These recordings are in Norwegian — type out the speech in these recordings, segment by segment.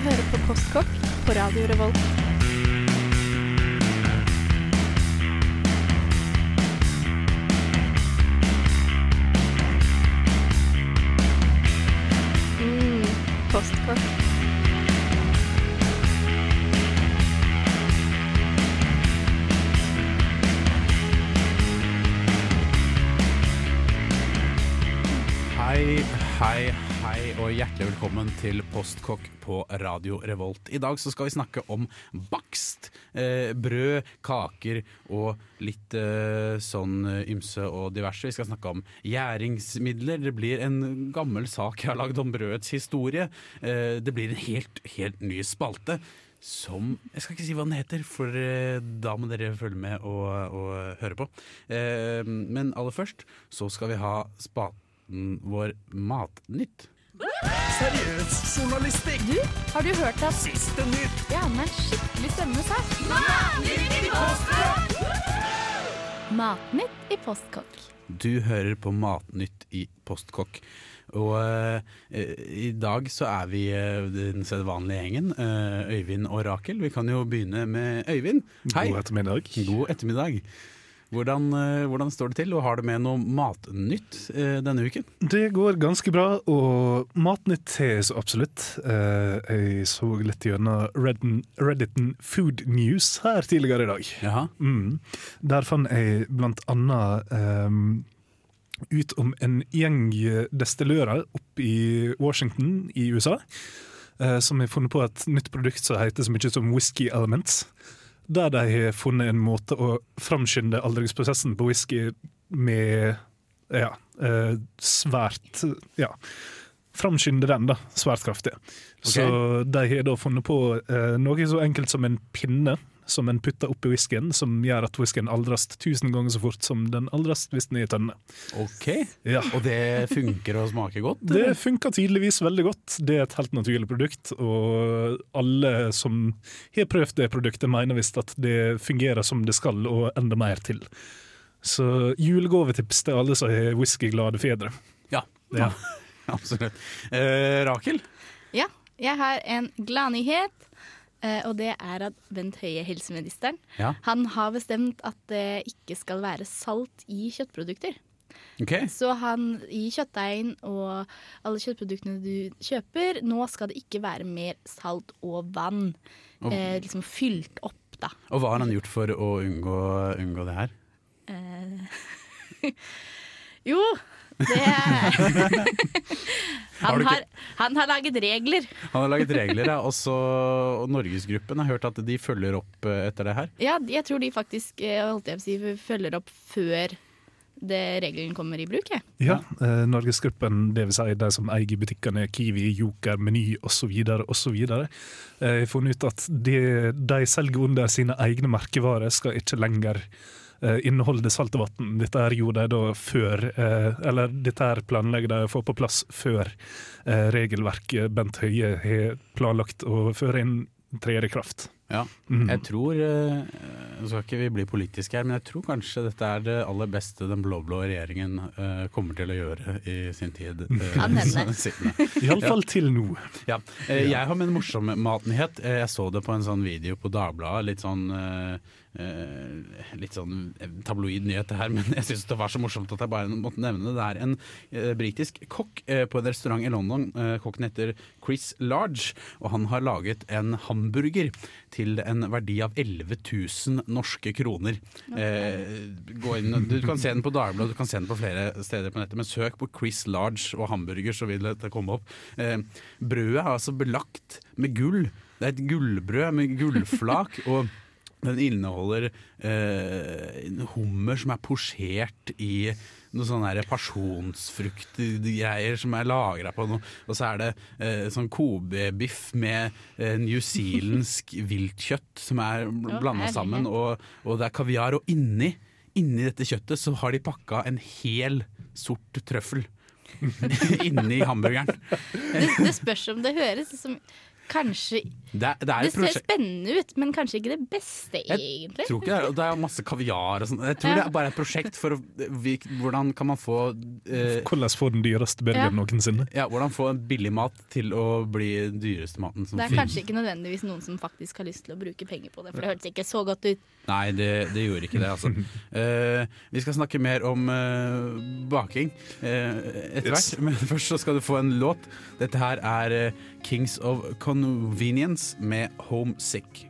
hører på Postkokk på Radio Revolt. Mm, postkokk. Hei, hei, hei og hjertelig velkommen til Postkokk på Radio Revolt. I dag så skal vi snakke om bakst. Eh, brød, kaker og litt eh, sånn eh, ymse og diverse. Vi skal snakke om gjæringsmidler. Det blir en gammel sak jeg har lagd om brødets historie. Eh, det blir en helt, helt ny spalte. Som Jeg skal ikke si hva den heter, for eh, da må dere følge med og, og høre på. Eh, men aller først så skal vi ha spalten vår Matnytt. Seriøs journalistikk! Du, har du hørt at Siste nytt! Ja, med en skikkelig stemme hos Matnytt i postkokk. Du hører på Matnytt i Postkokk. Og eh, i dag så er vi eh, den sedvanlige gjengen. eh, Øyvind og Rakel. Vi kan jo begynne med Øyvind. Hei! God ettermiddag. God ettermiddag. Hvordan, eh, hvordan står det til, og har du med noe matnytt eh, denne uken? Det går ganske bra, og Matnytt til så absolutt. Eh, jeg så litt gjennom Redditen, Redditen Food News her tidligere i dag. Mm. Der fant jeg blant annet eh, ut om en gjeng destillører oppe i Washington i USA, eh, som har funnet på et nytt produkt som heter så mye som Whisky Elements. Der de har funnet en måte å framskynde aldringsprosessen på whisky med ja, eh, svært ja, Framskynde den da, svært kraftig. Så de har da funnet på eh, noe så enkelt som en pinne som en putter oppi whiskyen, som gjør at whiskyen aldres tusen ganger så fort som den aldres hvis den er i tønne. Ok. Ja. Og det funker og smaker godt? Det funker tydeligvis veldig godt. Det er et helt naturlig produkt, og alle som har prøvd det produktet, mener visst at det fungerer som det skal, og enda mer til. Så julegavetips til alle som har whiskyglade fedre. Ja. Ja. Absolutt. Eh, Rakel? Ja, jeg har en gladnyhet. Eh, Og det er at Bent Høie, helseministeren, Ja. han har bestemt at det ikke skal være salt i kjøttprodukter. Okay. Så han i kjøttdeigen og alle kjøttproduktene du kjøper, nå skal det ikke være mer salt og vann. Og- Eh, liksom fylt opp, da. Og hva har han gjort for å unngå, unngå det her? Eh, jo, han, har, han har laget regler. Han har laget regler, ja. Også, og Norgesgruppen har hørt at de følger opp eh, etter det her. Ja, jeg tror de faktisk eh, holdt jeg på å si, følger opp før det regelen kommer i bruk. Jeg. Ja, eh, Norgesgruppen, dvs. Si de som eier butikkene Kiwi, Joker, Meny osv., osv. Eh, har funnet ut at de, de selger under sine egne merkevarer, skal ikke lenger eh, inneholde salt og vann. Dette her gjorde de da før, eh, eller dette her planlegger de å få på plass før eh, regelverket Bent Høie har planlagt å føre inn trer i kraft. Ja. Mhm. Jeg tror Nå skal ikke vi bli politiske her, men jeg tror kanskje dette er det aller beste den blå-blå regjeringen kommer til å gjøre i sin tid. Kan hende. Iallfall til nå. Ja. Jeg har med en morsom matnyhet. Eh, Jeg så det på en sånn video på Dagbladet. Litt sånn, eh, eh, litt sånn tabloid nyhet det her, men jeg syns det var så morsomt at jeg bare måtte nevne det. Det er en eh, britisk kokk eh, på en restaurant i London. Eh, kokken heter Chris Large, og han har laget en hamburger til en verdi av 11 000 norske kroner. Okay. gå inn, du kan se den på Dagbladet, du kan se den på flere steder på nettet, men søk på Chris Large og hamburger, så vil det komme opp. Eh, brødet er altså belagt med gull. Det er et gullbrød med gullflak. og den inneholder eh, hummer som er posjert i noen sånne pasjonsfruktgreier som er lagra på noe. Og så er det eh, sånn kobebiff med eh, newzealandsk viltkjøtt som er blanda sammen, og, og det er kaviar. Og inni, inni dette kjøttet så har de pakka en hel sort trøffel. inni hamburgeren. Det, det spørs om det høres som kanskje Det, det er Det ser spennende ut, men kanskje ikke det beste, Jeg egentlig. tror ikke det er, det er masse kaviar og sånn. Jeg tror Ja. det er bare et prosjekt for å vi, Hvordan kan man få eh, Hvordan få den dyreste Ja. noensinne? ja, Hvordan få en billig mat til å bli den dyreste maten som Det er kanskje ikke nødvendigvis noen som faktisk har lyst til å bruke penger på det, for det hørtes ikke så godt ut. Nei, det, det gjorde ikke det, altså. Eh, vi skal snakke mer om eh, baking eh, etter Yes. hvert, men først så skal du få en låt. Dette her er eh, Kings of Convenience med Homesick.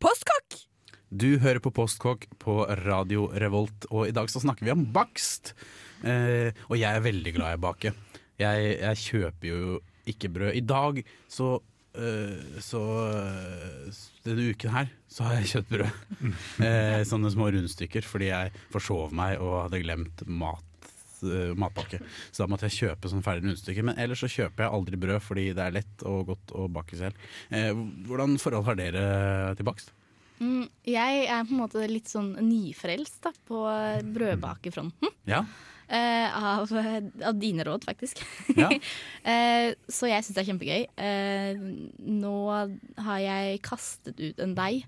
Postkokk! Du hører på Postkokk på Radio Revolt, og i dag så snakker vi om bakst. Eh, og jeg er veldig glad i å bake. Jeg, jeg kjøper jo ikke brød. I dag så eh, så eh, denne uken her så har jeg kjøpt brød. Eh, sånne små rundstykker fordi jeg forsov meg og hadde glemt mat matpakke. Så da måtte jeg kjøpe sånn ferdig rundstykke. Men ellers så kjøper jeg aldri brød fordi det er lett og godt å bake selv. Eh, hvordan forhold har dere til bakst? Mm, jeg er på en måte litt sånn nyfrelst da, på brødbakefronten. Ja, av, av dine råd, faktisk. ja. Eh, så jeg syns det er kjempegøy. Eh, nå har jeg kastet ut en deig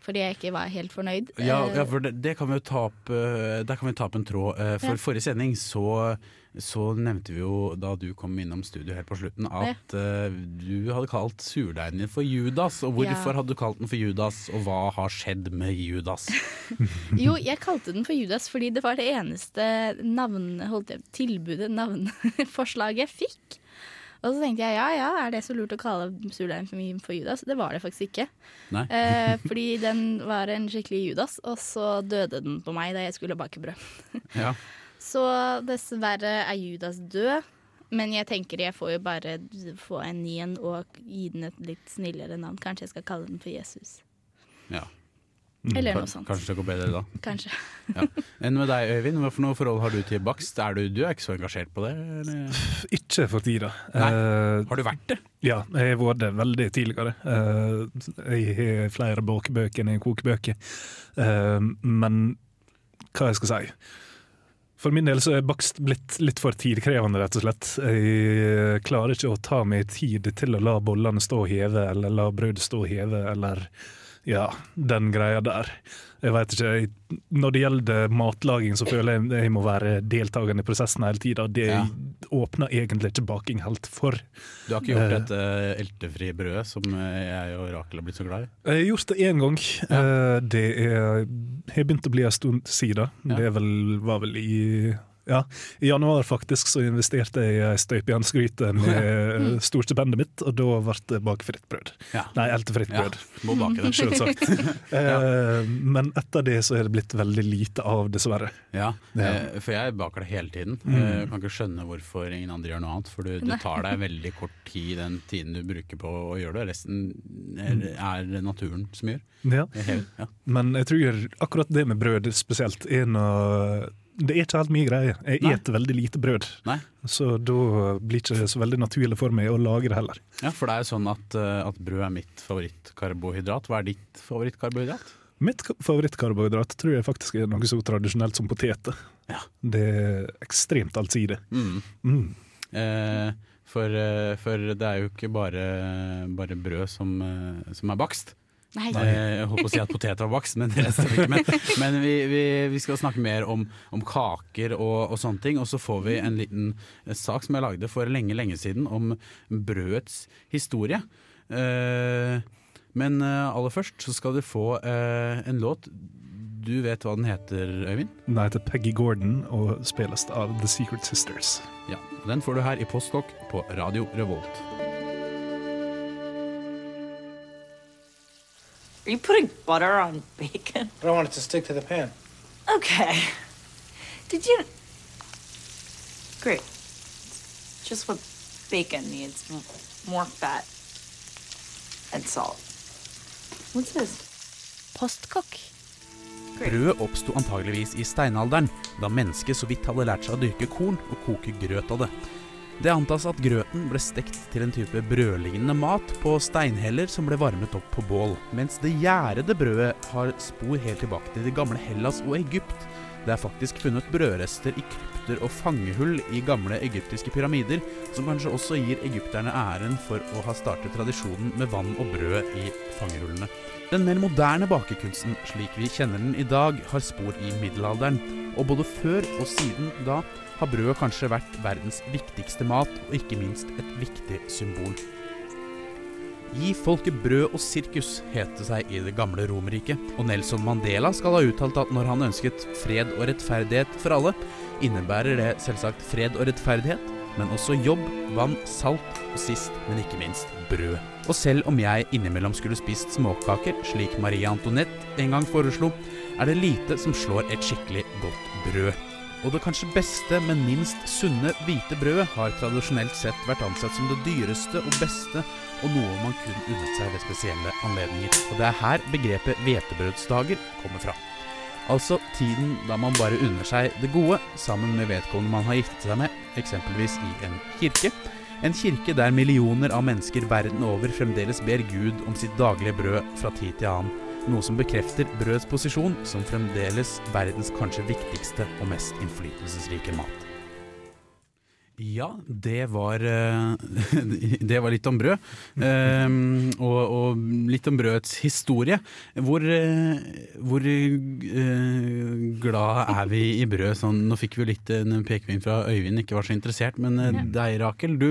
fordi jeg ikke var helt fornøyd. Ja, Eh, ja for det, det kan vi jo ta opp eh, Der kan vi ta opp en tråd. Eh, For Ja. forrige sending så, så nevnte vi jo da du kom innom studio helt på slutten, at uh, du hadde kalt surdeigen din for Judas. Og hvorfor Ja. hadde du kalt den for Judas, og hva har skjedd med Judas? Jo, jeg kalte den for Judas fordi det var det eneste navn, holdt jeg, tilbudet, navnforslaget jeg fikk. Og så tenkte jeg ja ja, er det så lurt å kalle surdeigen for, for Judas? Det var det faktisk ikke. Eh, fordi den var en skikkelig Judas, og så døde den på meg da jeg skulle bake brød. Ja. Så dessverre er Judas død. Men jeg tenker jeg får jo bare få en ny en og gi den et litt snillere navn. Kanskje jeg skal kalle den for Jesus. ja. Eller noe sånt. Kanskje det går bedre da. Kanskje. Ja. Enn med deg, Øyvind? Hva for noe forhold har du til bakst? Er du, du er ikke så engasjert på det? Eller? Ikke for tida. Nei. Eh, Har du vært det? ja, jeg har vært det veldig tidligere. Eh, jeg har flere bakebøker enn kokebøker. Eh, men hva jeg skal si For min del så er bakst blitt litt for tidkrevende, rett og slett. Jeg klarer ikke å ta meg tid til å la bollene stå og heve, eller la brødet stå og heve, eller ja, den greia der. Jeg vet ikke, jeg, Når det gjelder matlaging, så føler jeg jeg må være deltakende i prosessen hele tida. Det Ja. åpner egentlig ikke baking helt for. Du har ikke gjort Eh. dette eltefrie brødet som jeg og Rakel har blitt så glad i? Jeg har gjort det én gang. Ja. Uh, Det er, har begynt å bli en stund siden. Ja. Det vel, var vel i ja, I januar faktisk så investerte jeg i ei støypejernsgryte med eh, storstipendet mitt, og da ble det bakefritt brød. Ja. Nei, eltefritt Ja, brød. må bake det. Selvsagt. ja. Men etter det så er det blitt veldig lite av, dessverre. Ja, Ja. eh, for jeg baker det hele tiden. Mm. Eh, Jeg kan ikke skjønne hvorfor ingen andre gjør noe annet. For du, du tar deg veldig kort tid den tiden du bruker på å gjøre det. Resten er, er naturen som gjør. Ja. Helt- Ja. Men jeg tror akkurat det med brød spesielt er noe Det er ikke helt min greie. Jeg Nei. veldig lite brød. Nei. Så da blir det ikke så veldig naturlig for meg å lage det heller. ja, for det er jo sånn at, eh, at brød er mitt favorittkarbohydrat. Hva er ditt favorittkarbohydrat? Mitt favorittkarbohydrat tror jeg faktisk er noe så tradisjonelt som poteter. Ja. Det er ekstremt allsidig. Mm. Mm. Eh, for, eh, for det er jo ikke bare, bare brød som, eh, som er bakst. Nei. Jeg holdt på å si at poteter var bakst, men det stemmer ikke. Men, men vi, vi, vi skal snakke mer om, om kaker og, og sånne ting. Og så får vi en liten eh, sak som jeg lagde for lenge, lenge siden om brødets historie. Eh, men eh, aller først så skal du få eh, en låt. Du vet hva den heter, Øyvind? Den heter Peggy Gordon og spilles av The Secret Sisters. Ja, Den får du her i Postkokk på Radio Revolt. Are you putting butter on bacon? I don't want it to stick to the pan. Okay. Did you. Great. It's just what bacon needs more fat and salt. What's this? Postkokk. Brødet oppsto antageligvis i steinalderen, da mennesket så vidt hadde lært seg å dyrke korn og koke grøt av det. Det antas at grøten ble stekt til en type brødlignende mat på steinheller som ble varmet opp på bål, mens det gjærede brødet har spor helt tilbake til det gamle Hellas og Egypt. Det er faktisk funnet brødrester i krypter og fangehull i gamle egyptiske pyramider, som kanskje også gir egypterne æren for å ha startet tradisjonen med vann og brød i fangehullene. Den mer moderne bakekunsten, slik vi kjenner den i dag, har spor i middelalderen, og både før og siden da har brød kanskje vært verdens viktigste mat, og ikke minst et viktig symbol. Gi folket brød og sirkus, het det seg i det gamle Romerriket, og Nelson Mandela skal ha uttalt at når han ønsket fred og rettferdighet for alle, innebærer det selvsagt fred og rettferdighet, men også jobb, vann, salt og sist, men ikke minst brød. Og selv om jeg innimellom skulle spist småkaker, slik Marie Antoinette en gang foreslo, er det lite som slår et skikkelig godt brød. Og det kanskje beste, men minst sunne hvite brødet har tradisjonelt sett vært ansett som det dyreste og beste, og noe man kun unnet seg ved spesielle anledninger. Og det er her begrepet hvetebrødsdager kommer fra. Altså tiden da man bare unner seg det gode sammen med vedkommende man har giftet seg med, eksempelvis i en kirke. En kirke der millioner av mennesker verden over fremdeles ber Gud om sitt daglige brød fra tid til annen. Noe som bekrefter brødets posisjon som fremdeles verdens kanskje viktigste og mest innflytelsesrike mat. Ja, det var, eh, det var litt om brød. Eh, og, og litt om brødets historie. Hvor, eh, hvor eh, glad er vi i brød? Sånn, nå fikk vi jo litt en pekepinn fra Øyvind, ikke var så interessert. Men deg, Rakel, du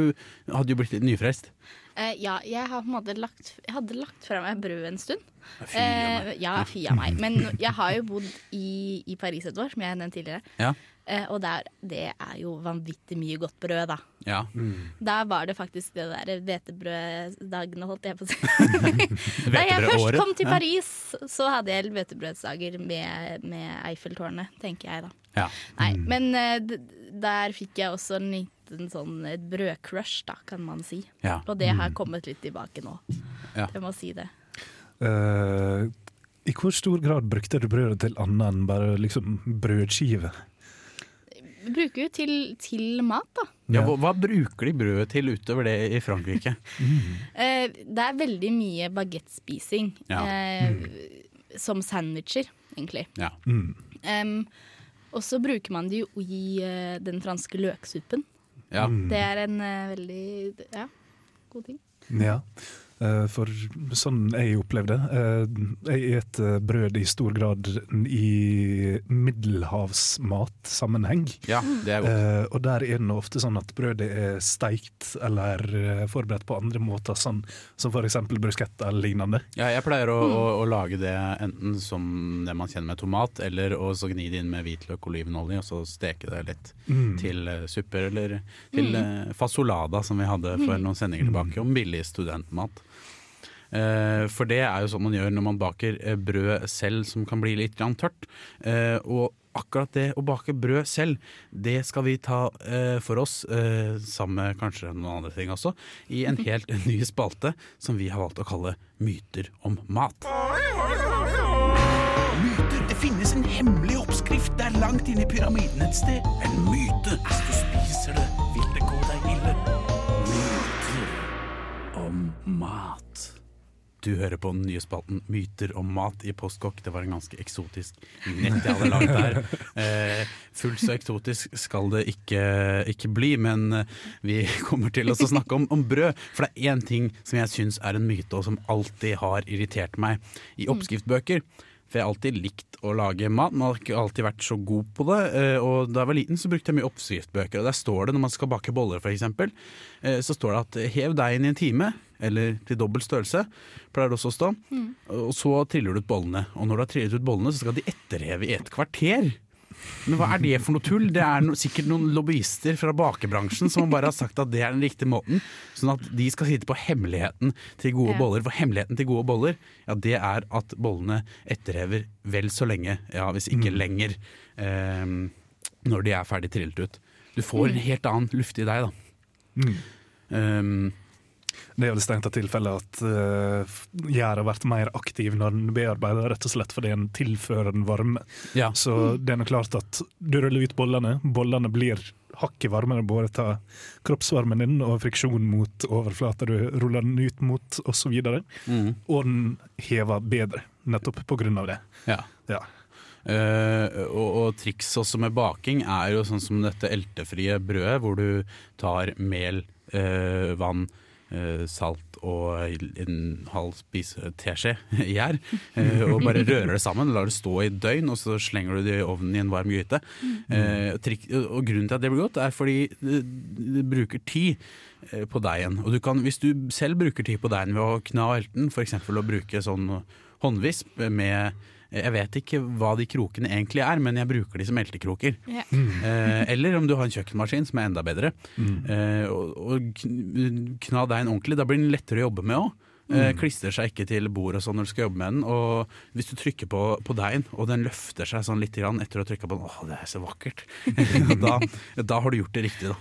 hadde jo blitt litt nyfrelst. Eh, ja, jeg, har på en måte lagt, jeg hadde lagt fra meg brød en stund. Fy av meg. Eh, ja, fy av meg. Men jeg har jo bodd i, i Paris et år, som jeg nevnte tidligere. Ja. Uh, og der, det er jo vanvittig mye godt brød, da. ja. Da var det faktisk det der hvetebrøddagene, holdt jeg på å si. da jeg først kom til Paris, så hadde jeg hvetebrødsdager med, med Eiffeltårnet, tenker jeg da. Ja. Nei, men eh, d- der fikk jeg også en liten sånn et brødcrush, da, kan man si. Ja. Og det har kommet litt tilbake nå. Ja. Jeg må si det. Uh, I hvor stor grad brukte du brødet til annet enn bare liksom brødskive? Bruker jo til, til mat, da. Ja, hva, hva bruker de brødet til utover det i Frankrike? Eh, det er veldig mye bagettspising. Ja. Eh, Som sandwicher, egentlig. Ja. Mm. Um, og så bruker man det jo i uh, den franske løksuppen. Ja. Det er en eh, veldig ja, god ting. Ja, for sånn jeg opplevde eh, Jeg spiser brød i stor grad i middelhavsmatsammenheng. ja, det er godt. Eh, og der er det ofte sånn at brødet er steikt eller eh, forberedt på andre måter, sånn, som f.eks. bruschetta eller lignende. Ja, jeg pleier å, å, å lage det enten som det man kjenner med tomat, eller å så gni det inn med hvitløk og olivenolje, og så steke det litt til eh, supper, eller til mm. fasolada, som vi hadde for noen sendinger tilbake, om billig studentmat. Eh, for det er jo sånn man gjør når man baker eh, brød selv som kan bli litt tørt. Eh, og akkurat det å bake brød selv, det skal vi ta eh, for oss, eh, sammen med kanskje noen andre ting også, i en helt ny spalte som vi har valgt å kalle Myter om mat. Myter. Det finnes en hemmelig oppskrift der langt inne i pyramiden et sted. En myte. Hvis du spiser det, vil det gå deg ille. Myter om mat. Du hører på den nye spalten Myter om mat i Postkokk. Det var en ganske eksotisk nett jeg hadde lagd der. Eh, fullt så eksotisk skal det ikke, ikke bli, men eh, vi kommer til å snakke om, om brød. For det er én ting som jeg syns er en myte, og som alltid har irritert meg i oppskriftbøker. For jeg har alltid likt å lage mat, men har ikke alltid vært så god på det. eh, Og da jeg var liten så brukte jeg mye oppskriftbøker, og der står det når man skal bake boller f.eks., så står det at eh, hev deigen i en time, eller til dobbel størrelse, pleier det også å stå. Og så triller du ut bollene. Og når du har trillet ut bollene, så skal de etterheve i et kvarter. Men hva er det for noe tull? Det er no, sikkert noen lobbyister fra bakebransjen som bare har sagt at det er den riktige måten. Sånn at de skal sitte på hemmeligheten til gode Ja. boller. For hemmeligheten til gode boller, ja det er at bollene etterhever vel så lenge, ja hvis ikke lenger, eh, når de er ferdig trillet ut. Du får en helt annen luft i deg, da. Mm. Um, Det er jo det stengte tilfellet at uh, har vært mer aktiv når den bearbeider, rett og slett fordi den tilfører den varme. ja. Så det er nok klart at du ruller ut bollene, bollene blir hakket varmere både av kroppsvarmen din og friksjon mot overflata du ruller den ut mot osv. Mm. Og den hever bedre, nettopp på grunn av det. ja. Ja. Uh, og, og triks også med baking er jo sånn som dette eltefrie brødet, hvor du tar mel, uh, vann, eh, salt og en halv spise teskje gjær, eh, og bare rører det sammen. Lar det stå i døgn, og så slenger du det i ovnen i en varm gryte. Eh, og grunnen til at det blir godt, er fordi det, bruker tid eh, på deigen. Og du kan, hvis du selv bruker tid på deigen ved å kna elten, f.eks. å bruke sånn håndvisp med jeg vet ikke hva de krokene egentlig er, men jeg bruker de som eltekroker. Ja. Eh, eller om du har en kjøkkenmaskin som er enda bedre. Eh, og, og kn- kna deigen ordentlig. Da blir den lettere å jobbe med òg. Eh, klistrer seg ikke til bordet og sånn når du skal jobbe med den. Og hvis du trykker på, på deigen, og den løfter seg sånn litt etter å ha trykka på den, åh, det er så vakkert. da, da har du gjort det riktig, da.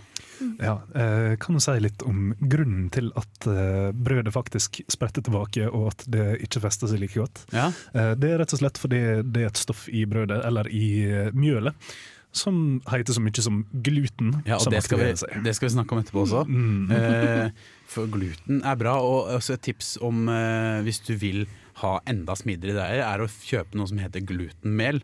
Ja, eh, kan du si litt om grunnen til at eh, brødet faktisk spretter tilbake, og at det ikke fester seg like godt? Ja. Eh, det er rett og slett fordi det er et stoff i brødet, eller i mjølet, som heter så mye som gluten. Ja, og det skal, vi, det skal vi snakke om etterpå også. Eh, for gluten er bra, og også et tips om eh, hvis du vil ha enda smidigere deiger, er å kjøpe noe som heter glutenmel.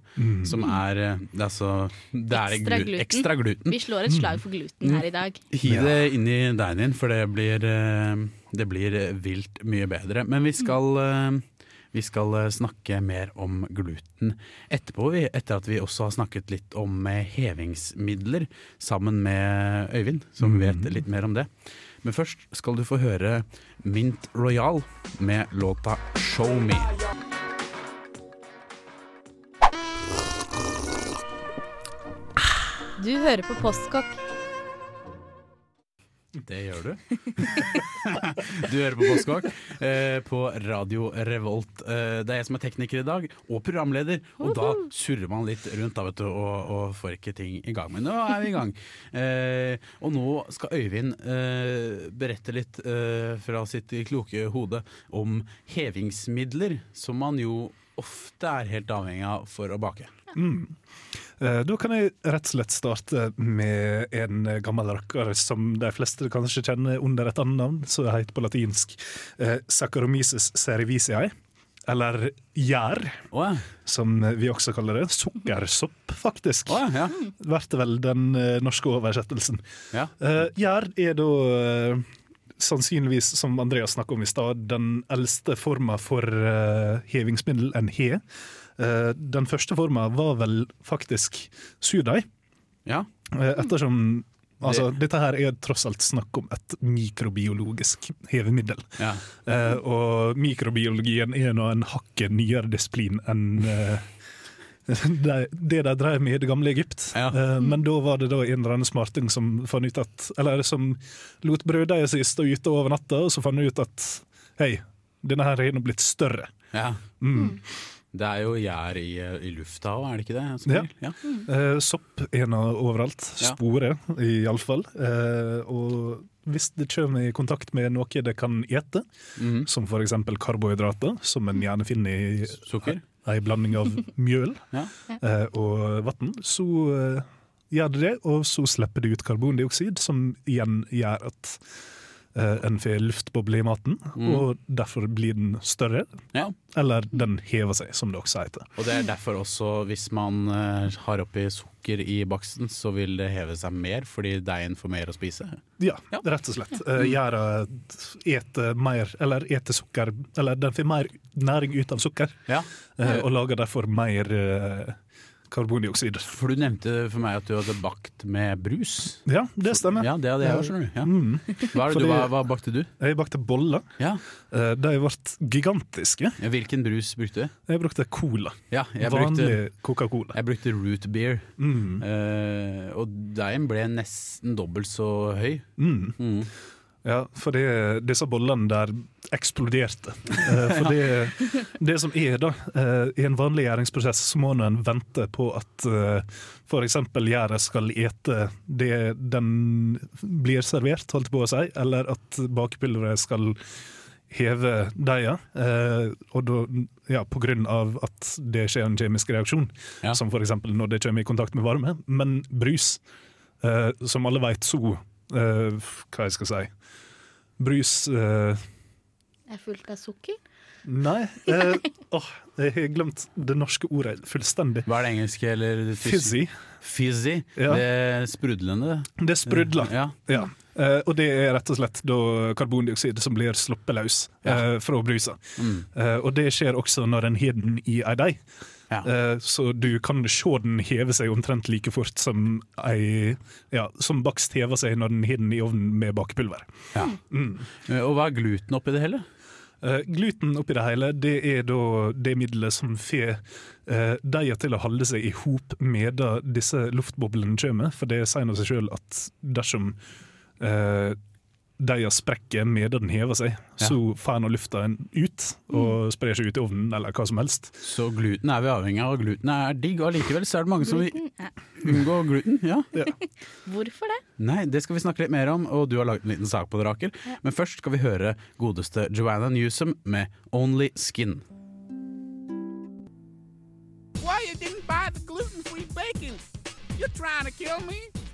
Som er, eh, det er, så, det er Ekstra glu- gluten. ekstra gluten. Vi slår et slag for gluten her i dag. Hi det inn i deigen din, for det blir, eh, det blir vilt mye bedre. Men vi skal, eh, vi skal snakke mer om gluten etterpå, etter at vi også har snakket litt om hevingsmidler sammen med Øyvind, som vet litt mer om det. Men først skal du få høre Mint Royal med låta 'Show Me'. Du hører på Postkokk. Det gjør du. du hører på Postkokk eh, på Radio Revolt. Eh, det er jeg som er tekniker i dag, og programleder. Og da surrer man litt rundt da, vet du, og, og får ikke ting i gang. Men nå er vi i gang. Eh, og nå skal Øyvind eh, berette litt eh, fra sitt kloke hode om hevingsmidler, som man jo ofte er helt avhengig av for å bake. Eh, Da kan jeg rett og slett starte med en gammel rakker som de fleste kanskje kjenner under et annet navn, som heter på latinsk eh, Saccharomyces cerevisiae. Eller gjær, oh, ja. som vi også kaller det. Sukkersopp, faktisk. Oh, ja, ja. Blir vel den eh, norske oversettelsen. ja. Gjær er da sannsynligvis, som Andreas snakka om i stad, den eldste forma for hevingsmiddel enn he. Eh, den første forma var vel faktisk surdeig, ja. eh, ettersom Altså, Det- dette her er tross alt snakk om et mikrobiologisk hevemiddel. ja. Eh, og mikrobiologien er nå en hakket nyere disiplin enn eh, det, det de drev med i det gamle Egypt. Ja. Eh, men da var det da en eller annen smarting som fant ut at Eller som lot brøddeigen sin stå ute over natta, og så fant ut at hei, denne her er nå blitt større. ja. Mm. Det er jo gjær i, i lufta òg, er det ikke det? som Ja. ja. Eh, sopp er nå overalt. Ja. Spore, iallfall. Uh, og hvis det kommer i kontakt med noe det kan ete, mm. som f.eks. karbohydrater, som en gjerne finner i Sukker? ei blanding av mjøl Ja. eh, og vann, så eh, gjør det det, og så slipper det ut karbondioksid, som igjen gjør at eh, en får luftboble i maten, Mm. og derfor blir den større. ja. Eller den hever seg, som det også heter. Og det er derfor også, hvis man eh, har oppi sukker i baksten, så vil det heve seg mer, fordi deigen får mer å spise. Ja, Ja. rett og slett. Uh, Gjæra eter mer, eller eter sukker, eller den får mer næring ut av sukker, Ja. eh, og lager derfor mer eh, karbondioksid. For du nevnte for meg at du hadde bakt med brus. Ja, det stemmer. Ja, det hadde jeg skjønner. Ja. Mm. Hva, det du Fordi- hva, hva bakte du? Jeg bakte boller. Ja. Eh, De ble gigantiske. Ja, Hvilken brus brukte du? Jeg brukte cola. Ja, jeg Vanlig Coca-Cola. jeg brukte root beer. Mm. Uh, og deigen ble nesten dobbelt så høy. Mm. Mm. Ja, for det, disse bollene der eksploderte. Eh, for det, det som er da, eh, i en vanlig gjæringsprosess så må en vente på at uh, f.eks. gjæret skal ete det den blir servert, holdt på å si, eller at bakepulveret skal heve deigen. eh, og da, ja, på grunn av at det skjer en kjemisk reaksjon, Ja. som f.eks. når det kommer i kontakt med varme. Men brus, eh, som alle vet så eh, Hva jeg skal si Brus uh, Er fullt av sukker. Nei. Uh, oh, jeg har glemt det norske ordet fullstendig. Hva er det engelske eller det? Fizzy. Fizzy. Ja. Det sprudlende. Det sprudler. Ja. Ja. Uh, og det er rett og slett da karbondioksid som blir sluppet løs uh, fra brusa. Mm. Uh, og det skjer også når en har den i ei deig. Ja. Uh, så du kan se den heve seg omtrent like fort som ei ja, som bakst hever seg når den har den i ovnen med bakepulver. Ja. Mm. Og hva er gluten oppi det hele? Uh, gluten oppi det hele det er da det middelet som får uh, deiga til å holde seg i hop medan disse luftboblene kommer. For det sier nå seg sjøl at dersom uh, deiga sprekker medan den hever seg, Ja. så får nå lufta ut og sprer seg ut i ovnen eller hva som helst. Så gluten er vi avhengig av, og gluten er digg. Og allikevel så er det mange som vil Gluten, ja. unngå gluten. Ja. Hvorfor det? Nei, det skal vi snakke litt mer om, og du har laget en liten sak på det, Rakel. Men først skal vi høre godeste Joanna Newsom med 'Only Skin'.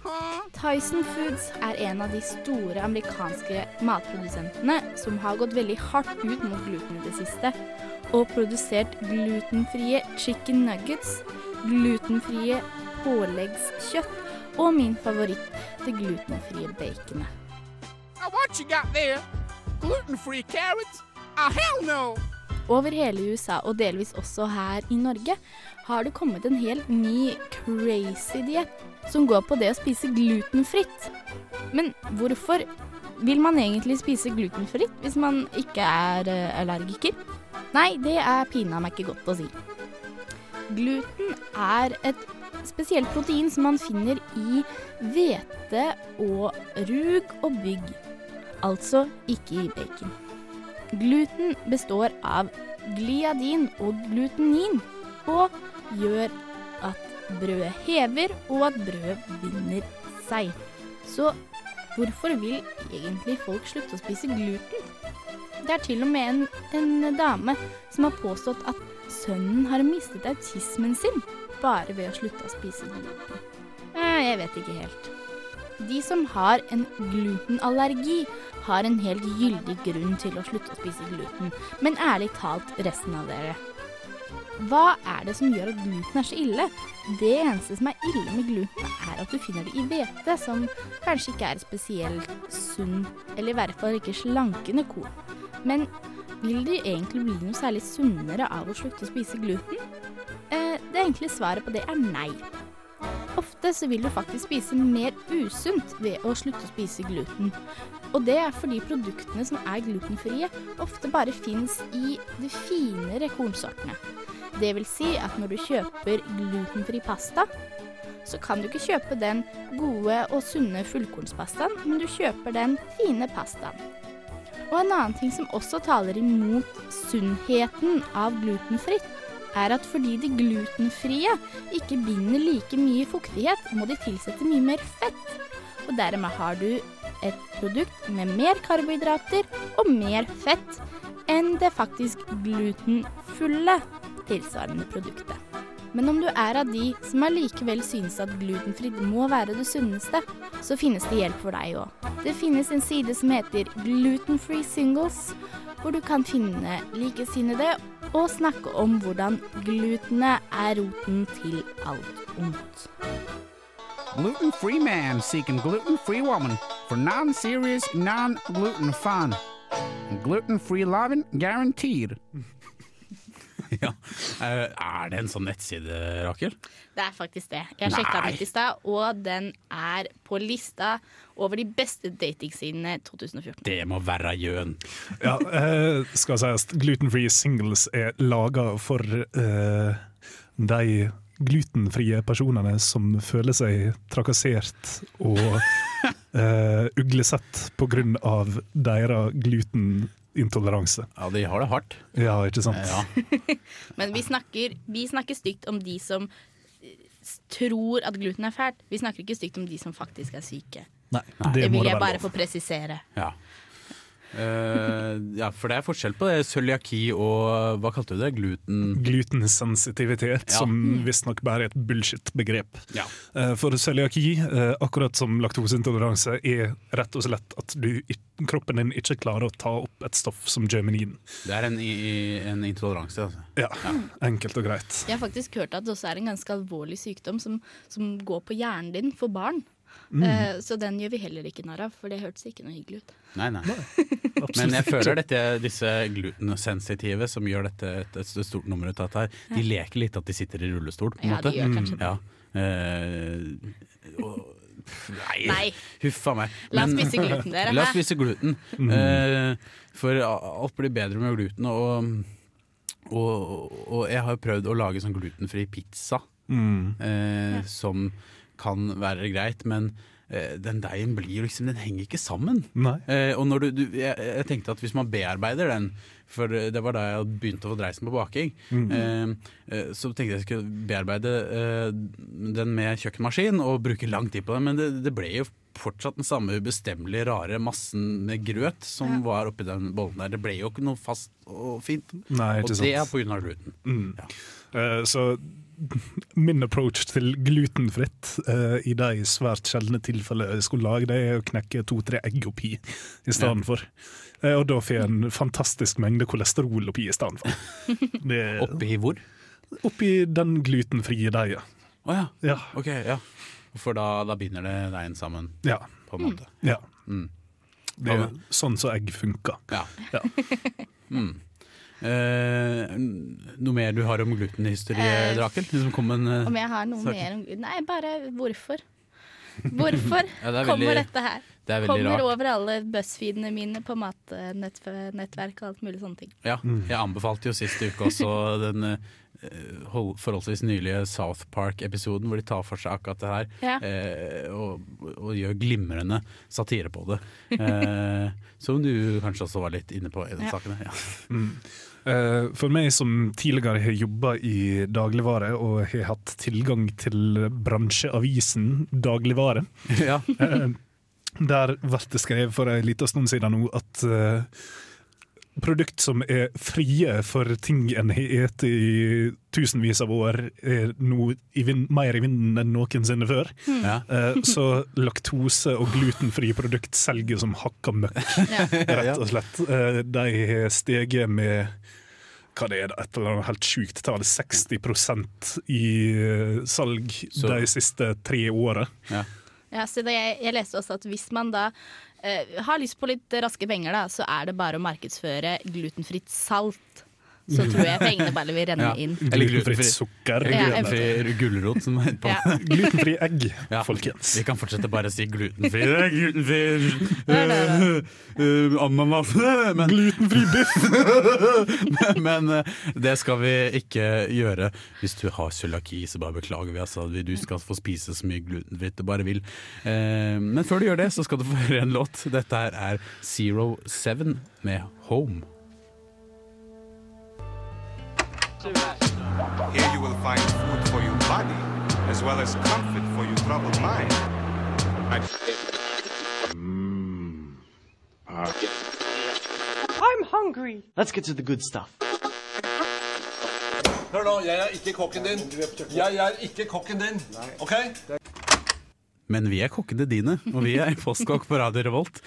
Huh? Tyson Foods er en av de store amerikanske matprodusentene som har gått veldig hardt ut mot gluten i det siste, og produsert glutenfrie chicken nuggets, glutenfrie påleggskjøtt og min favoritt, det glutenfrie baconet. No! Over hele USA, og delvis også her i Norge, har det kommet en helt ny crazy diett som går på det å spise glutenfritt. Men hvorfor vil man egentlig spise glutenfritt hvis man ikke er eh, allergiker? Nei, det er pinadø meg ikke godt å si. Gluten er et spesielt protein som man finner i hvete og rug og bygg. Altså ikke i bacon. Gluten består av gliadin og glutenin, og gjør at brødet hever og at brødet binder seg. Så hvorfor vil egentlig folk slutte å spise gluten? Det er til og med en, en dame som har påstått at sønnen har mistet autismen sin bare ved å slutte å spise gluten. Eh, Jeg vet ikke helt. De som har en glutenallergi, har en helt gyldig grunn til å slutte å spise gluten. Men ærlig talt, resten av dere. Hva er det som gjør at gluten er så ille? Det eneste som er ille med gluten, er at du finner det i hvete, som kanskje ikke er spesielt sunn, eller i hvert fall ikke slankende korn. Men vil du egentlig bli noe særlig sunnere av å slutte å spise gluten? Eh, det enkle svaret på det er nei. Ofte så vil du faktisk spise mer usunt ved å slutte å spise gluten. Og det er fordi produktene som er glutenfrie, ofte bare fins i de finere kornsortene. Det vil si at når du kjøper glutenfri pasta, så kan du ikke kjøpe den gode og sunne fullkornspastaen, men du kjøper den fine pastaen. Og en annen ting som også taler imot sunnheten av glutenfritt, er at fordi de glutenfrie ikke binder like mye fuktighet, må de tilsette mye mer fett. Og dermed har du et produkt med mer karbohydrater og mer fett enn det faktisk glutenfulle tilsvarende produktet. Men om du er av de som allikevel synes at glutenfritt må være det sunneste, så finnes det hjelp for deg òg. Det finnes en side som heter Glutenfree Singles, hvor du kan finne likesinnede og snakke om hvordan glutenet er roten til alt ondt. Gluten-free man seeking gluten-free woman for non-serious, non-gluten fun. Gluten-free loving guaranteed. Ja. Eh, Er det en sånn nettside, Rakel? Det er faktisk det. Jeg sjekka den ut i stad, og den er på lista over de beste datingsidene 2014. Det må være gjøn. Ja, eh, skal sies, Glutenfree singles er laga for eh, de glutenfrie personene som føler seg trakassert og eh, uglesett pga. deres glutenintoleranse. Ja, de har det hardt. Ja, ikke sant? Ja. Men vi snakker, vi snakker stygt om de som eh, tror at gluten er fælt. Vi snakker ikke stygt om de som faktisk er syke. Nei, Det, det, vil jeg bare få presisere. ja. Eh, ja, for det er forskjell på det cøliaki og hva kalte du det? Gluten... Glutensensitivitet, Ja. som visstnok bare er et bullshit-begrep. Ja. Uh, For cøliaki, uh, akkurat som laktoseintoleranse, er rett og slett at du, kroppen din ikke klarer å ta opp et stoff som germanin. Det er en, i- en intoleranse. Altså. Ja, enkelt og greit. Jeg har faktisk hørt at det også er en ganske alvorlig sykdom som, som går på hjernen din for barn. Mm. Eh, så den gjør vi heller ikke narr av, for det hørtes ikke noe hyggelig ut. Nei, nei. Men jeg føler dette, disse glutensensitive som gjør dette et, et stort nummer ut av dette, her, de leker litt at de sitter i rullestol. på en Ja, måte. de gjør kanskje det. Ja. Uh, og, nei, Nei. huff a meg. La oss spise gluten, dere. La oss spise gluten. Eh, for alt blir bedre med gluten. Og, og, og jeg har jo prøvd å lage sånn glutenfri pizza, Mm. eh, som kan være greit, men eh, den deigen blir liksom Den henger ikke sammen. Nei. Eh, og når du, du, jeg, jeg tenkte at hvis man bearbeider den, for det var da jeg begynte å få dreisen på baking, eh, eh, så tenkte jeg jeg skulle bearbeide eh, den med kjøkkenmaskin og bruke lang tid på den, men det, det ble jo fortsatt den samme ubestemmelige, rare massen med grøt som var oppi den bollen der. Det ble jo ikke noe fast og fint. Nei, og det er pga. på grunn av gluten. Mm. Ja. Eh, Så min approach til glutenfritt uh, i de svært sjeldne tilfellene jeg skulle lage, det er å knekke to-tre egg oppi i stedet for. Uh, og da får jeg en fantastisk mengde kolesterol oppi i stedet for. Det Oppi hvor? oppi den glutenfrie deigen. Å ja. Ja. Ok, ja. For da, da binder det deigen sammen, ja. på en måte. ja. Mm. Det er sånn som egg funker. Ja. Ja. Mm. Eh, noe mer du har om glutenhysterie, Eh, Drakel? Liksom kom en, eh, Om jeg har noe Sak. mer om Nei, bare hvorfor? Hvorfor Ja, det veldig, kommer dette her? det er Kommer rart. over alle buzzfeedene mine på matnettverk og alt mulig sånne ting. Ja, jeg anbefalte jo sist uke også den eh, forholdsvis nylige South Park-episoden hvor de tar for seg akkurat det her. Ja. eh, og, og gjør glimrende satire på det. Eh, som du kanskje også var litt inne på i den Ja. saken. Ja. Eh, For meg som tidligere har jobba i dagligvare og har hatt tilgang til bransjeavisen Dagligvare, ja. eh, der ble det skrevet for en liten stund siden nå at eh, produkt som er frie for ting en har spist i tusenvis av år, er nå i vind, mer i vinden enn noensinne før. ja. Eh, Så laktose- og glutenfrie produkt selger som hakka møkk, Ja. rett og slett. Eh, De har steget med hva det er, et eller annet helt sjukt tall, 60% i eh, salg Så- de siste tre åra. ja. Ja, jeg, jeg leste også at hvis man da har lyst på litt raske penger, da, så er det bare å markedsføre glutenfritt salt. Så tror jeg pengene bare vil renne Ja. inn. Eller Glutenfritt glutenfri- sukker. Glutenfri gulrot som er på. Ja. Glutenfri egg, Ja, folkens. Vi kan fortsette bare å si glutenfri. Glutenfri ananas Glutenfri biff! men, men eh, det skal vi ikke gjøre. Hvis du har cøliaki, så bare beklager vi. Altså, du skal få spise så mye glutenfritt du bare vil. Eh, Men før du gjør det, så skal du få høre en låt. Dette her er Zero Seven med Home. Here you will find food for your body, as well as comfort for your troubled mind. And I'm hungry. Let's get to the good stuff. Hør nå, jeg er ikke kokken din. Jeg er ikke kokken din. OK? Men vi er kokkene dine, og vi er Postkokk på Radio Revolt.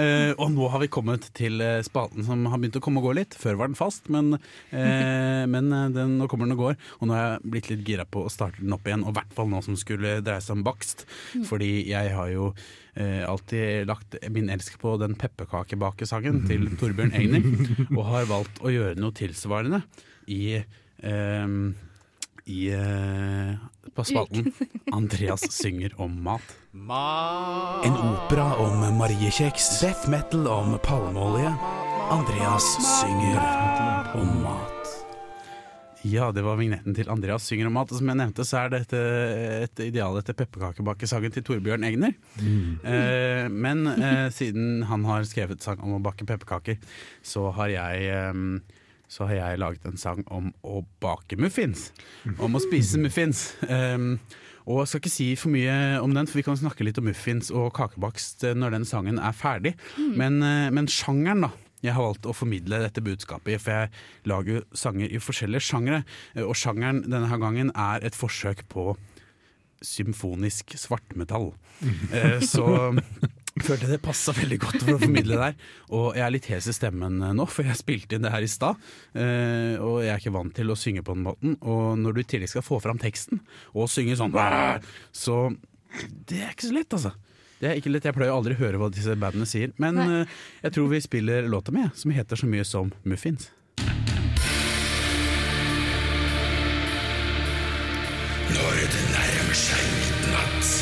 Eh, og nå har vi kommet til spaten spalten som har begynt å komme og gå litt. Før var den fast, men, eh, men eh, den, nå kommer den og går. Og nå har jeg blitt litt gira på å starte den opp igjen, og i hvert fall nå som skulle dreie seg om bakst. Fordi jeg har jo eh, alltid lagt min elsk på den pepperkakebakesangen til Torbjørn Egner, og har valgt å gjøre noe tilsvarende i eh, i, eh, på spalten 'Andreas synger om mat'. En opera om mariekjeks, death metal om palmeolje. Andreas synger om mat. Ja, det var vignetten til Andreas synger om mat. Og som jeg nevnte, så er dette et ideal etter pepperkakebakesangen til Torbjørn Egner. Eh, men eh, siden han har skrevet sang om å bake pepperkaker, så har jeg eh, så har jeg laget en sang om å bake muffins. Om å spise muffins. Um, og jeg skal ikke si for mye om den, for vi kan snakke litt om muffins og kakebakst når den sangen er ferdig. Men, eh, men sjangeren, da. Jeg har valgt å formidle dette budskapet i, for jeg lager jo sanger i forskjellige sjangere. Eh, Og sjangeren denne her gangen er et forsøk på symfonisk svartmetall. Eh, Så følte det passa veldig godt for å formidle det der. Og jeg er litt hes i stemmen nå, for jeg spilte inn det her i stad. eh, Og jeg er ikke vant til å synge på den måten. Og når du i tillegg skal få fram teksten og synge sånn, så det er ikke så lett, altså. Det er ikke lett, Jeg pleier aldri å høre hva disse bandene sier, men Nei. eh, jeg tror vi spiller låta mi, som heter så mye som Muffins. Når det nærmer seg midnatt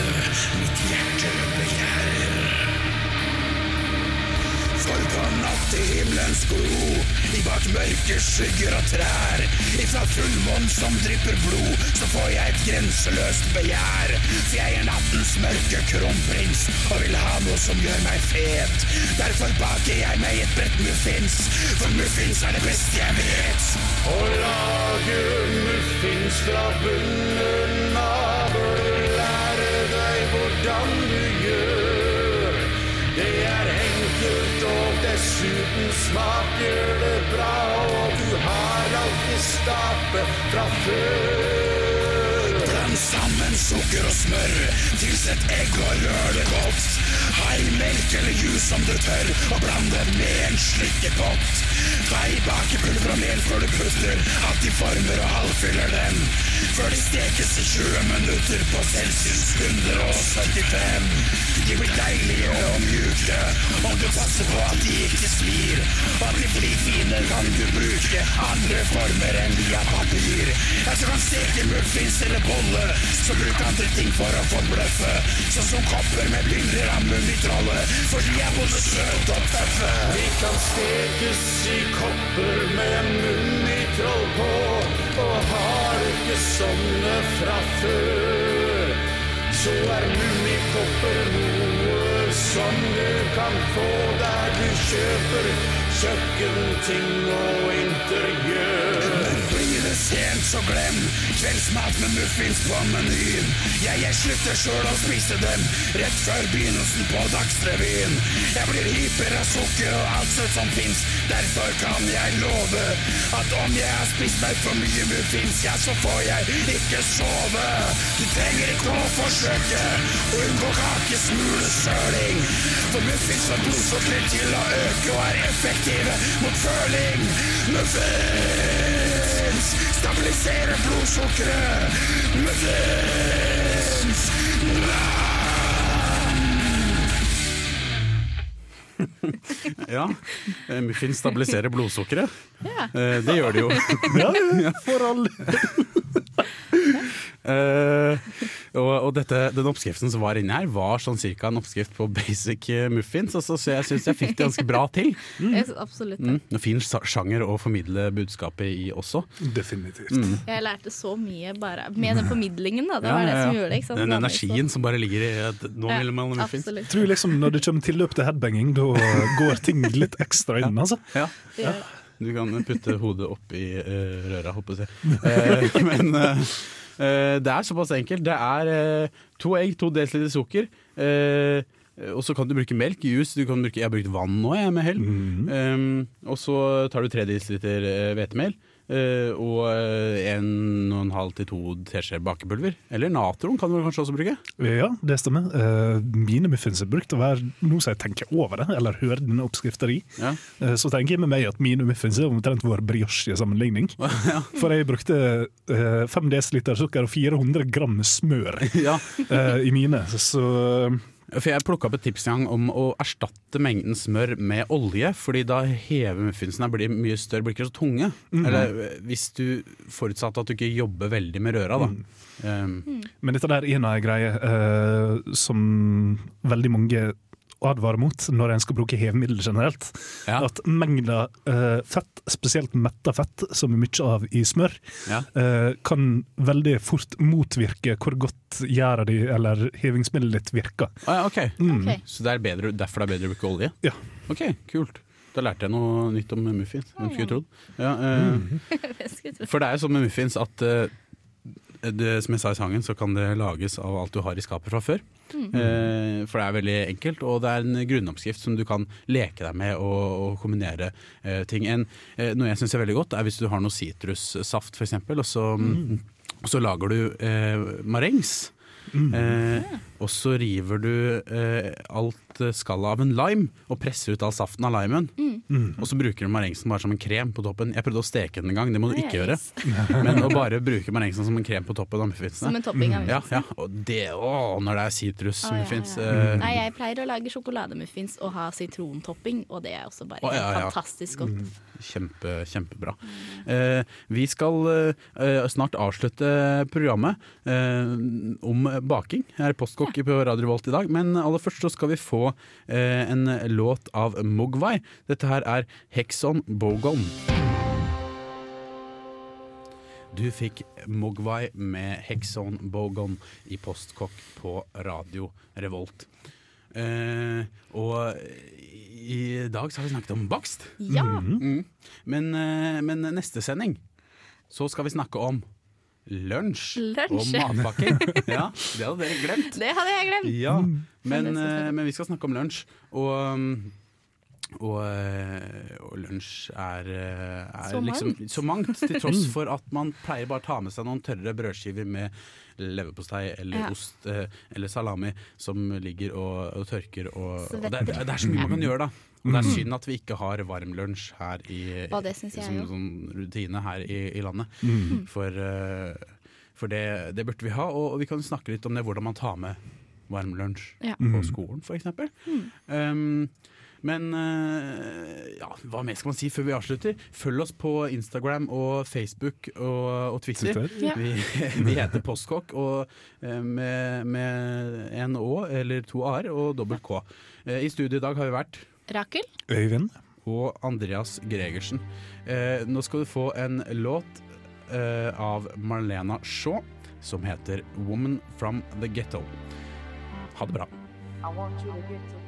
eneste mitt hjerte begjærer. For på nattehimmelens glo, i bak mørke skygger og trær, ifra fullmånen som drypper blod, så får jeg et grenseløst begjær. For jeg er nattens mørke kronprins og vil ha noe som gjør meg fet. Derfor baker jeg meg et brett muffins, for muffins er det beste jeg vet. Å lage muffins fra bunnen hvordan du gjør. Det er enkelt og dessuten smaker det bra, og du har alltid stapet fra før. Bland sammen sukker og smør, tilsett egg og rør det godt. Ha i melk eller juice om du tør, og bland det med en slikkepott. Ta i bakepulver og mel før du putter at de former og halvfyller dem. Før de stekes i 20 minutter på celsius 175. De blir deilige og mjuke om du passer på at de ikke svir. Og de blir fine kan du bruke andre former enn via papir. Jeg så kan steke muffins eller bolle, så bruk andre ting for å forbløffe. Sånn som kopper med bilder av mummitrollet, for de er både søte og tøffe. De kan stekes i kopper med mummitroll på, og har ikke sånne fra før, så er mummikopper noe som du kan få der du kjøper kjøkkenting og interiør. Sent, så glem kveldsmat med muffins på menyen. Jeg, jeg slutter sjøl å spise dem rett før begynnelsen på Dagsrevyen. Jeg blir hyper av sukker og alt søtt som fins, derfor kan jeg love at om jeg har spist meg for mye muffins, ja, så får jeg ikke sove. Du trenger ikke å forsøke å unngå kakesmulesøling, for muffins har blodsukkeret til å øke og er effektive mot føling. Muffins stabiliserer blodsukkeret. Muffins Ja, eh, Muffins stabiliserer blodsukkeret. Ja. Eh, Det gjør det jo. Ja, for all Eh, og og dette, den oppskriften som var inni her, var sånn cirka en oppskrift på basic eh, muffins. Altså, så jeg syns jeg fikk det ganske bra til. Mm. absolutt det. Mm, fin sjanger å formidle budskapet i også. Definitivt. Jeg lærte så mye bare med den formidlingen. Da. Det var det som gjorde det. Ikke sant? Den energien som bare ligger i at nå Ja, vil man muffins. absolutt. Tror liksom Når det kommer tilløp til headbanging, da går ting litt ekstra inn. altså. Ja. Det gjør det. Du kan putte hodet oppi uh, røra, håper jeg. Uh, men eh, eh, det er såpass enkelt. Det er eh, to egg, to dl sukker. eh, og så kan du bruke melk, juice. Du kan bruke, jeg har brukt vann nå, jeg, med hell. Um, og så tar du tre dl hvetemel. Eh, og eh, en og en halv til to teskjeer bakepulver. Eller natron kan du kanskje også bruke. Ja, det stemmer. Eh, mine muffins er brukt å være noe som jeg tenker over det, eller hører denne oppskriften i. Ja. Så tenker jeg med meg at mine muffins er omtrent vår brioche i sammenligning. For jeg brukte eh, 5 dl sukker og 400 gram smør ja. i mine. Så For Jeg plukka opp et tips en gang om å erstatte mengden smør med olje, fordi da hever muffinsene blir mye større, blir ikke så tunge. Eller eh, hvis du forutsatte at du ikke jobber veldig med røra, da. Um, Men dette der er en av de greier eh, som veldig mange advarer mot når en skal bruke hevemiddel generelt. Ja. At mengda uh, fett, spesielt metta fett, som er mye av i smør, Ja. uh, kan veldig fort motvirke hvor godt gjæra di eller hevingsmiddelet ditt virker. Ah, ja, okay. Mm. okay. Så det er bedre, derfor det er bedre å bruke olje? Ja. Ok, kult. Da lærte jeg noe nytt om muffins. Hvem skulle trodd? Ja, eh, For det er jo sånn med muffins at eh, det, som jeg sa i sangen, så kan det lages av alt du har i skapet fra før. Eh, for det er veldig enkelt, og det er en grunnoppskrift som du kan leke deg med og, og kombinere eh, ting. En, eh, noe jeg syns er veldig godt, er hvis du har noe sitrussaft f.eks., og, så- og så lager du eh, marengs. Eh, og så river du eh, alt skallet av en lime og presser ut all saften av limen. Og så bruker du marengsen bare som en krem på toppen. Jeg prøvde å steke den en gang, det må du ikke gjøre. Men å bare bruke marengsen som en krem på toppen av muffinsene. Som en topping av Ja, ja, og det å, når det er sitrusmuffins. Oh, ja, eh, Nei, jeg pleier å lage sjokolademuffins og ha sitrontopping, og det er også bare oh, fantastisk godt. Kjempe, kjempebra. Eh, vi skal eh, snart avslutte programmet eh, om baking Jeg er Postkokk på Radio Volt i dag. Men aller først så skal vi få eh, en låt av Mogwai. Dette her er Hexon Bogon. Du fikk Mogwai med Hexon Bogon i Postkokk på Radio Revolt. Eh, og i dag så har vi snakket om bakst. Ja! Mm. Men, eh, men neste sending så skal vi snakke om lunsj, og ja. matpakke. Ja, det hadde dere glemt. Det hadde jeg glemt. Ja, men, Men eh, vi. men vi skal snakke om lunsj. Og, um, og, eh, og lunsj er, eh, er Så liksom så mangt, til tross for at man pleier bare å ta med seg noen tørre brødskiver med leverpostei eller Ja. ost eh, eller salami som ligger og, og tørker. Og, og det, det er så mye man kan gjøre, da. Og det er synd at vi ikke har varm lunsj her i, Og det synes jeg som jo. sånn rutine her i, i landet. For, eh, for det, det burde vi ha, og, og vi kan snakke litt om det, hvordan man tar med varm lunsj Ja. på skolen, f.eks. Um, men eh, ja, hva mer skal man si før vi avslutter? Følg oss på Instagram og Facebook og, og Twitter. Ja. Vi, vi heter Postkokk og eh, med, med en Å eller to A-er og dobbelt K. Eh, I studio i dag har vi vært Rakel? Øyvind? og Andreas Gregersen. Eh, nå skal du få en låt eh, av Marlena Shaw som heter 'Woman from the Ghetto'. Ha det bra. I want you to get to